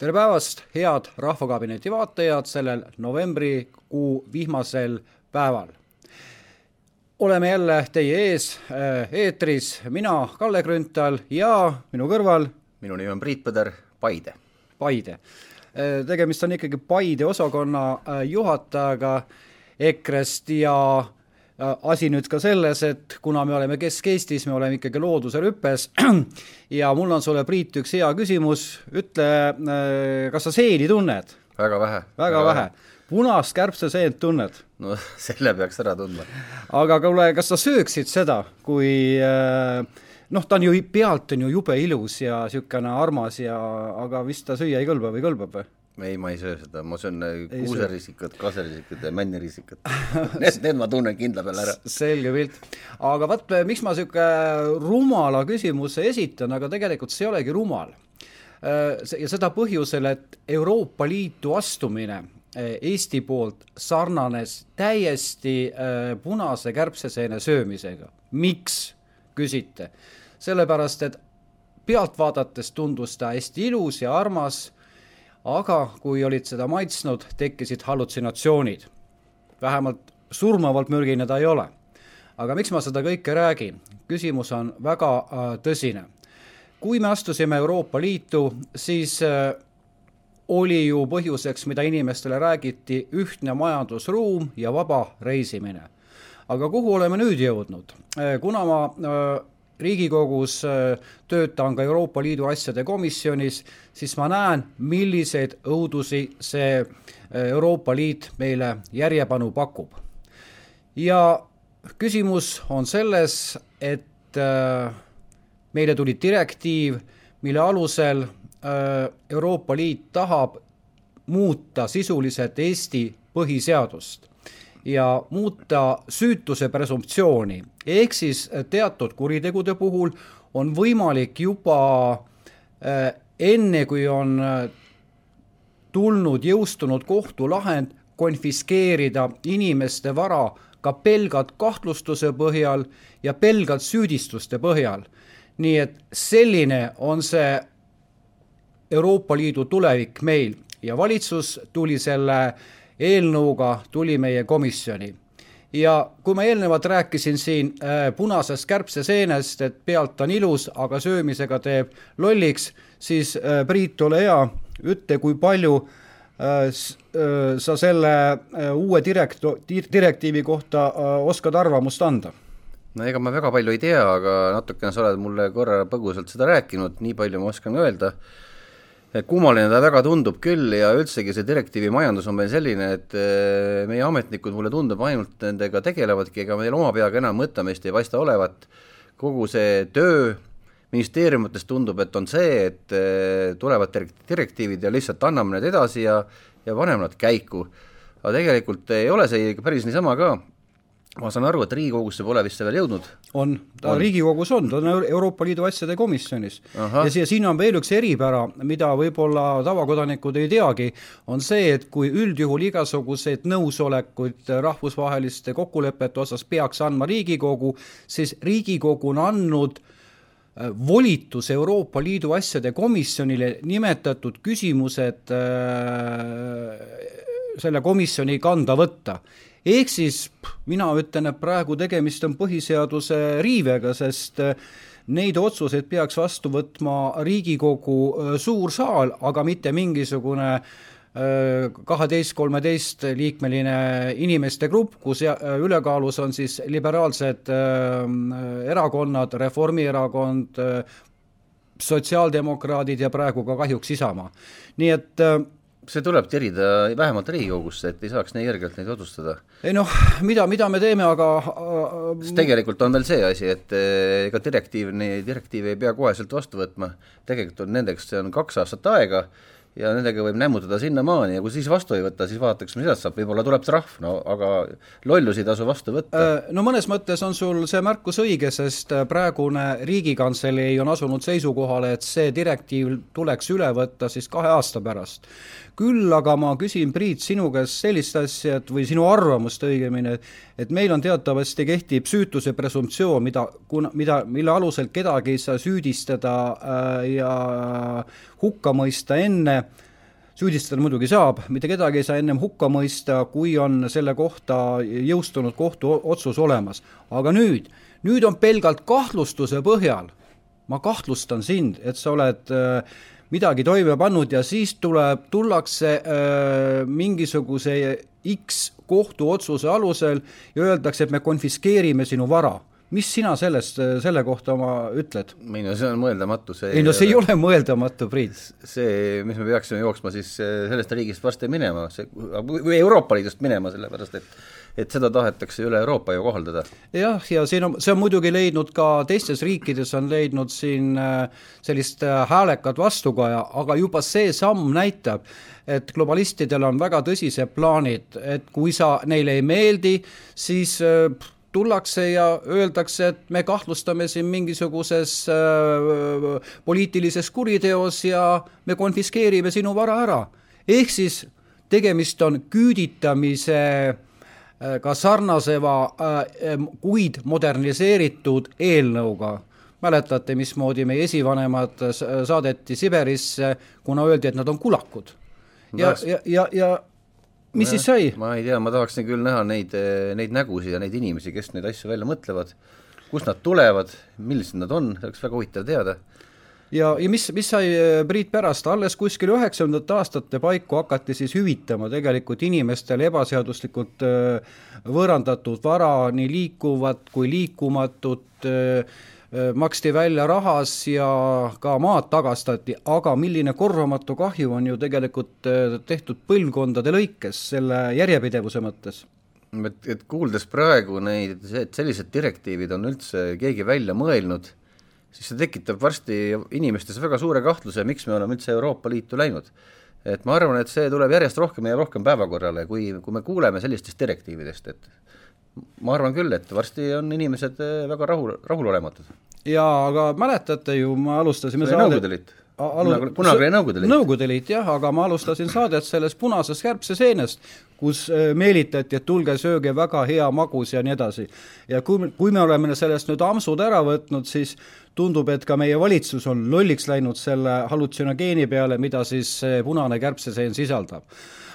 tere päevast, head Rahvakabineti vaatajad sellel novembrikuu vihmasel päeval. oleme jälle teie ees äh, eetris, mina, Kalle Grünthal ja minu kõrval minu nimi on Priit Põder, Paide. Paide. Äh, tegemist on ikkagi Paide osakonna äh, juhatajaga EKRE-st ja asi nüüd ka selles, et kuna me oleme Kesk-Eestis, me oleme ikkagi looduse rüppes ja mul on sulle, Priit, üks hea küsimus, ütle, kas sa seeni tunned? väga vähe. väga vähe, vähe punast kärbseseent tunned? no selle peaks ära tundma. aga kuule, kas sa sööksid seda, kui äh, noh, ta on ju, pealt on ju jube ilus ja niisugune armas ja, aga vist ta süüa ei kõlba või kõlbab või? Ei, ma ei söö seda, ma söön äh, kuuserisikat, kaserisikat ja männirisikat Need, need ma tunnen kindla peale ära. selge pilt. aga vot, miks ma niisugune rumala küsimuse esitan, aga tegelikult see ei olegi rumal. Äh, ja seda põhjusel, et Euroopa Liitu astumine Eesti poolt sarnanes täiesti äh, punase kärbseseene söömisega. miks, küsite? sellepärast, et pealt vaadates tundus ta hästi ilus ja armas, aga kui olid seda maitsnud, tekkisid hallutsinatsioonid. vähemalt surmavalt mürgine ta ei ole. aga miks ma seda kõike räägin? küsimus on väga äh, tõsine. kui me astusime Euroopa Liitu, siis äh, oli ju põhjuseks, mida inimestele räägiti, ühtne majandusruum ja vaba reisimine. aga kuhu oleme nüüd jõudnud? Äh, kuna ma Riigikogus äh, töötan ka Euroopa Liidu asjade komisjonis, siis ma näen, milliseid õudusi see Euroopa Liit meile järjepanu pakub. ja küsimus on selles, et meile tuli direktiiv, mille alusel Äh, Euroopa Liit tahab muuta sisuliselt Eesti põhiseadust ja muuta süütuse presumptsiooni, ehk siis teatud kuritegude puhul on võimalik juba äh, enne, kui on äh, tulnud jõustunud kohtulahend, konfiskeerida inimeste vara ka pelgalt kahtlustuse põhjal ja pelgalt süüdistuste põhjal. nii et selline on see Euroopa Liidu tulevik meil ja valitsus tuli selle eelnõuga, tuli meie komisjoni. ja kui ma eelnevalt rääkisin siin äh, punasest kärbseseenest, et pealt on ilus, aga söömisega teeb lolliks, siis äh, Priit, ole hea, ütle, kui palju äh, äh sa selle äh, uue direkto-, direktiivi kohta äh, oskad arvamust anda? no ega ma väga palju ei tea, aga natukene sa oled mulle korra põgusalt seda rääkinud, nii palju ma oskan öelda kummaline ta väga tundub küll ja üldsegi see direktiivi majandus on meil selline, et eh, meie ametnikud, mulle tundub, ainult nendega tegelevadki, ega meil oma peaga enam mõtlemist ei paista olevat, kogu see töö ministeeriumites tundub, et on see, et eh, tulevad direktiivid ja lihtsalt anname need edasi ja ja paneme nad käiku. aga tegelikult ei ole see päris niisama ka, ma saan aru, et Riigikogusse pole vist see veel jõudnud? on, ta on. Riigikogus on, ta on Euroopa Liidu asjade komisjonis. ja siia, siin on veel üks eripära, mida võib-olla tavakodanikud ei teagi, on see, et kui üldjuhul igasuguseid nõusolekuid rahvusvaheliste kokkulepete osas peaks andma Riigikogu, siis Riigikogu on andnud äh, volitus Euroopa Liidu asjade komisjonile nimetatud küsimused äh, selle komisjoni kanda võtta ehk siis mina ütlen, et praegu tegemist on põhiseaduse riivega, sest äh, neid otsuseid peaks vastu võtma Riigikogu äh, suur saal, aga mitte mingisugune äh, kaheteist, kolmeteist liikmeline inimeste grupp, kus ülekaalus on siis liberaalsed erakonnad, Reformierakond, sotsiaaldemokraadid ja praegu ka kahjuks Isamaa. nii et see tuleb tirida vähemalt Riigikogusse, et ei saaks nii kergelt neid otsustada. ei noh, mida, mida me teeme, aga sest tegelikult on veel see asi, et eh, ega direktiiv, direktiivi ei pea koheselt vastu võtma, tegelikult on nendeks, see on kaks aastat aega ja nendega võib nämmutada sinnamaani ja kui siis vastu ei võta, siis vaadatakse, mis edasi saab, võib-olla tuleb trahv, no aga lollusi ei tasu vastu võtta. Äh, no mõnes mõttes on sul see märkus õige, sest äh, praegune Riigikantselei on asunud seisukohale, et see direktiiv tuleks üle võtta siis kahe aasta pärast. küll aga ma küsin, Priit, sinu käest sellist asja, et või sinu arvamust õigemini, et meil on teatavasti kehtib süütuse presumptsioon, mida, kuna, mida, mille alusel kedagi ei saa süüdistada äh, ja hukka mõista enne, süüdistada muidugi saab, mitte kedagi ei saa ennem hukka mõista, kui on selle kohta jõustunud kohtuotsus olemas. aga nüüd, nüüd on pelgalt kahtlustuse põhjal, ma kahtlustan sind, et sa oled äh, midagi toime pannud ja siis tuleb, tullakse äh, mingisuguse X kohtuotsuse alusel ja öeldakse, et me konfiskeerime sinu vara mis sina sellest, selle kohta oma ütled? ei no see on mõeldamatu, see ei no see ei ole mõeldamatu, Priit. see, mis me peaksime jooksma siis sellest riigist varsti minema, see, või Euroopa Liidust minema, sellepärast et et seda tahetakse üle Euroopa ju kohaldada. jah, ja siin on, see on muidugi leidnud ka teistes riikides on leidnud siin äh, sellist äh, häälekat vastukaja, aga juba see samm näitab, et globalistidel on väga tõsised plaanid, et kui sa neile ei meeldi, siis äh, tullakse ja öeldakse, et me kahtlustame siin mingisuguses äh, poliitilises kuriteos ja me konfiskeerime sinu vara ära. ehk siis tegemist on küüditamise äh, ka sarnaseva äh,, kuid moderniseeritud eelnõuga. mäletate, mismoodi meie esivanemad saadeti Siberisse, kuna öeldi, et nad on kulakud. ja, ja, ja, ja mis siis sai? ma ei tea, ma tahaksin küll näha neid, neid nägusid ja neid inimesi, kes neid asju välja mõtlevad, kust nad tulevad, millised nad on, oleks väga huvitav teada. ja, ja mis, mis sai eh, Priit pärast, alles kuskil üheksakümnendate aastate paiku hakati siis hüvitama tegelikult inimestele ebaseaduslikult eh, võõrandatud vara, nii liikuvat kui liikumatut Äh, maksti välja rahas ja ka maad tagastati, aga milline korvamatu kahju on ju tegelikult äh, tehtud põlvkondade lõikes selle järjepidevuse mõttes et, et kuuldes praegu neid, et sellised direktiivid on üldse keegi välja mõelnud, siis see tekitab varsti inimestes väga suure kahtluse, miks me oleme üldse Euroopa Liitu läinud. et ma arvan, et see tuleb järjest rohkem ja rohkem päevakorrale, kui, kui me kuuleme sellistest direktiividest, et ma arvan küll, et varsti on inimesed eh, väga rahul, rahulolematud. jaa, aga mäletate ju, me alustasime see oli Nõukogude Liit kunagi, kunagi oli Nõukogude Liit. Nõukogude Liit jah, aga ma alustasin saadet sellest punasest kärbseseenest, kus eh, meelitati, et tulge sööge, väga hea magus ja nii edasi. ja kui, kui me oleme sellest nüüd ampsud ära võtnud, siis tundub, et ka meie valitsus on lolliks läinud selle hallutsionogeeni peale, mida siis punane kärbseseen sisaldab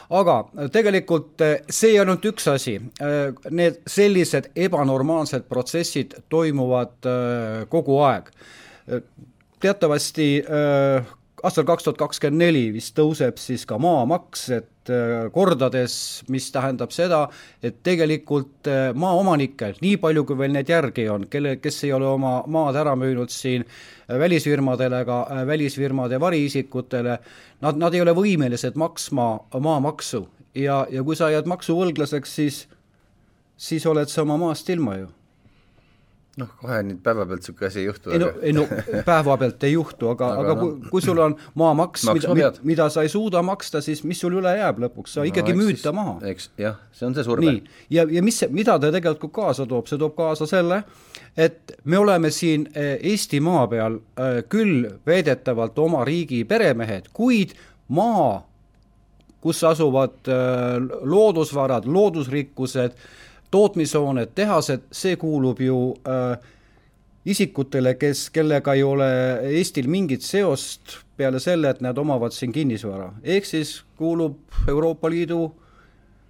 aga tegelikult eh, see ei olnud üks asi, eh, need sellised ebanormaalsed protsessid toimuvad eh, kogu aeg. teatavasti aastal kaks tuhat kakskümmend neli vist tõuseb siis ka maamaks, et kordades, mis tähendab seda, et tegelikult maaomanikel, nii palju kui veel neid järgi on, kelle, kes ei ole oma maad ära müünud siin välisfirmadele ega välisfirmade variisikutele, nad, nad ei ole võimelised maksma maamaksu. Ja, ja kui sa jääd maksuvõlglaseks, siis, siis oled sa oma maast ilma ju noh, kohe nüüd päevapealt niisugune asi ei juhtu. ei no, ei no päevapealt ei juhtu, aga, aga, aga no, kui, kui sul on maamaks, mida, mida sa ei suuda maksta, siis mis sul üle jääb lõpuks, sa no, ikkagi müüd ta maha. eks jah, see on see surve. ja, ja mis, mida ta tegelikult kaasa toob, see toob kaasa selle, et me oleme siin eh, Eestimaa peal äh, küll veedetavalt oma riigi peremehed, kuid maa, kus asuvad äh, loodusvarad, loodusrikkused tootmishooned, tehased, see kuulub ju äh, isikutele, kes, kellega ei ole Eestil mingit seost peale selle, et nad omavad siin kinnisvara. ehk siis kuulub Euroopa Liidu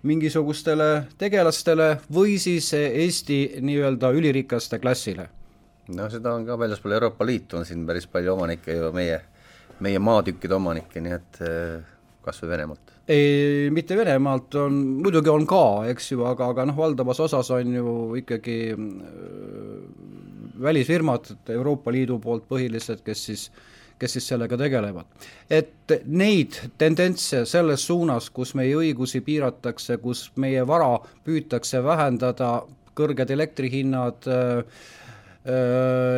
mingisugustele tegelastele või siis Eesti nii-öelda ülirikaste klassile. no seda on ka väljaspool Euroopa Liitu, on siin päris palju omanikke ju, meie, meie maatükkide omanikke, nii et äh, kas või Venemaalt ei, mitte Venemaalt on, muidugi on ka, eks ju, aga, aga noh, valdavas osas on ju ikkagi äh, välisfirmad Euroopa Liidu poolt põhilised, kes siis, kes siis sellega tegelevad. et neid tendentse selles suunas, kus meie õigusi piiratakse, kus meie vara püütakse vähendada, kõrged elektrihinnad äh,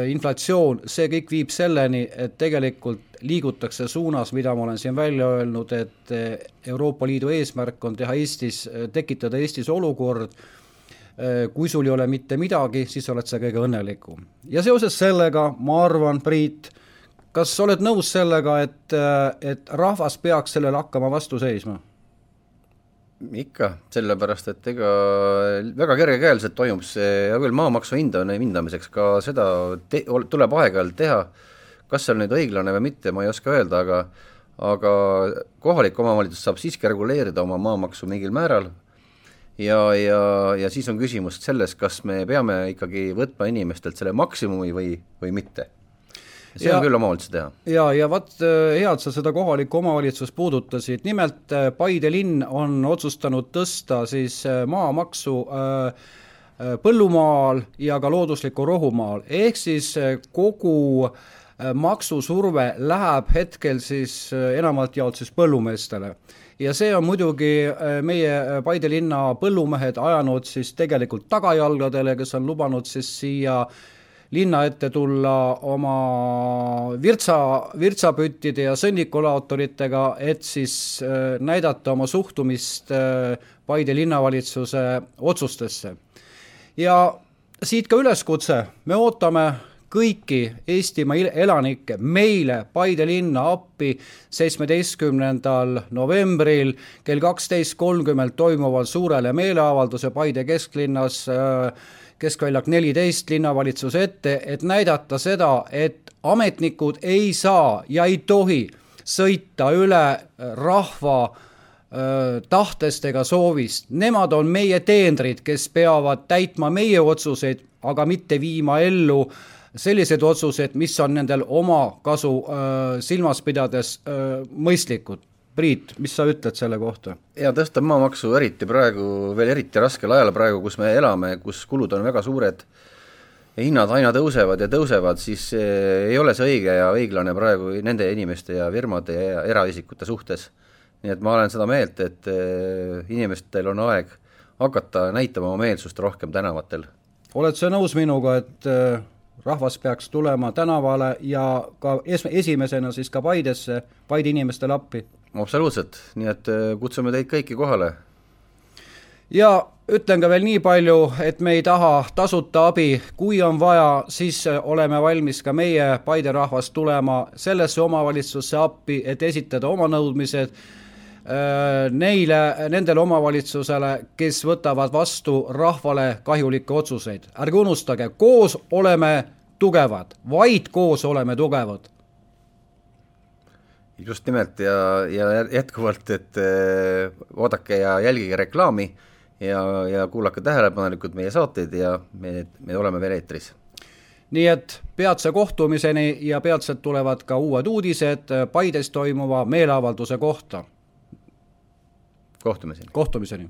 inflatsioon, see kõik viib selleni, et tegelikult liigutakse suunas, mida ma olen siin välja öelnud, et eh, Euroopa Liidu eesmärk on teha Eestis, eh, tekitada Eestis olukord, kui sul ei ole mitte midagi, siis oled sa kõige õnnelikum. ja seoses sellega ma arvan, Priit, kas sa oled nõus sellega, et, et rahvas peaks sellele hakkama vastu seisma? Ikka, sellepärast et ega väga kergekäeliselt toimub see, hea küll, maamaksu hinda, hindamiseks ka seda te, tuleb aeg-ajalt teha. Kas see on nüüd õiglane või mitte, ma ei oska öelda, aga aga kohalik omavalitsus saab siiski reguleerida oma maamaksu mingil määral. Ja, ja, ja siis on küsimus selles, kas me peame ikkagi võtma inimestelt selle maksimumi või, või mitte see ja, on küll omavalitsuse teha. ja, ja vot äh, hea, et sa seda kohalikku omavalitsust puudutasid, nimelt äh, Paide linn on otsustanud tõsta siis äh, maamaksu põllumaal ja ka looduslikul rohumaal, ehk siis kogu maksusurve läheb hetkel siis enamalt jaolt siis põllumeestele. Ja see on muidugi meie Paide linna põllumehed ajanud siis tegelikult tagajalgadele, kes on lubanud siis siia äh, linna ette tulla oma virtsa, virtsapüttide ja sõnnikulaatoritega, et siis äh, näidata oma suhtumist äh, Paide linnavalitsuse otsustesse. ja siit ka üleskutse, me ootame kõiki Eestimaa elanikke meile Paide linna appi seitsmeteistkümnendal novembril kell kaksteist kolmkümmend toimuval suurele meeleavalduse Paide kesklinnas äh, keskväljak neliteist linnavalitsuse ette, et näidata seda, et ametnikud ei saa ja ei tohi sõita üle rahva tahtest ega soovist. Nemad on meie teenrid, kes peavad täitma meie otsuseid, aga mitte viima ellu sellised otsused, mis on nendel oma kasu öö, silmas pidades öö, mõistlikud Priit, mis sa ütled selle kohta? ja tõsta maamaksu eriti praegu, veel eriti raskel ajal praegu, kus me elame, kus kulud on väga suured ja hinnad aina tõusevad ja tõusevad, siis ei ole see õige ja õiglane praegu nende inimeste ja firmade ja eraisikute suhtes. nii et ma olen seda meelt, et eh, inimestel on aeg hakata näitama oma meelsust rohkem tänavatel. oled sa nõus minuga, et eh, rahvas peaks tulema tänavale ja ka es-, esimesena siis ka Paidesse, Paide inimestele appi? Absoluutselt, nii et äh, kutsume teid kõiki kohale. ja ütlen ka veel nii palju, et me ei taha tasuta abi, kui on vaja, siis äh, oleme valmis ka meie, Paide rahvas, tulema sellesse omavalitsusse appi, et esitada oma nõudmised äh, neile, nendele omavalitsusele, kes võtavad vastu rahvale kahjulikke otsuseid. ärge unustage, koos oleme tugevad, vaid koos oleme tugevad just nimelt ja, ja jätkuvalt, et äh, oodake ja jälgige reklaami ja, ja kuulake tähelepanelikult meie saateid ja me, me oleme veel eetris. nii et peatse kohtumiseni ja peatselt tulevad ka uued uudised Paides toimuva meeleavalduse kohta. kohtumiseni. kohtumiseni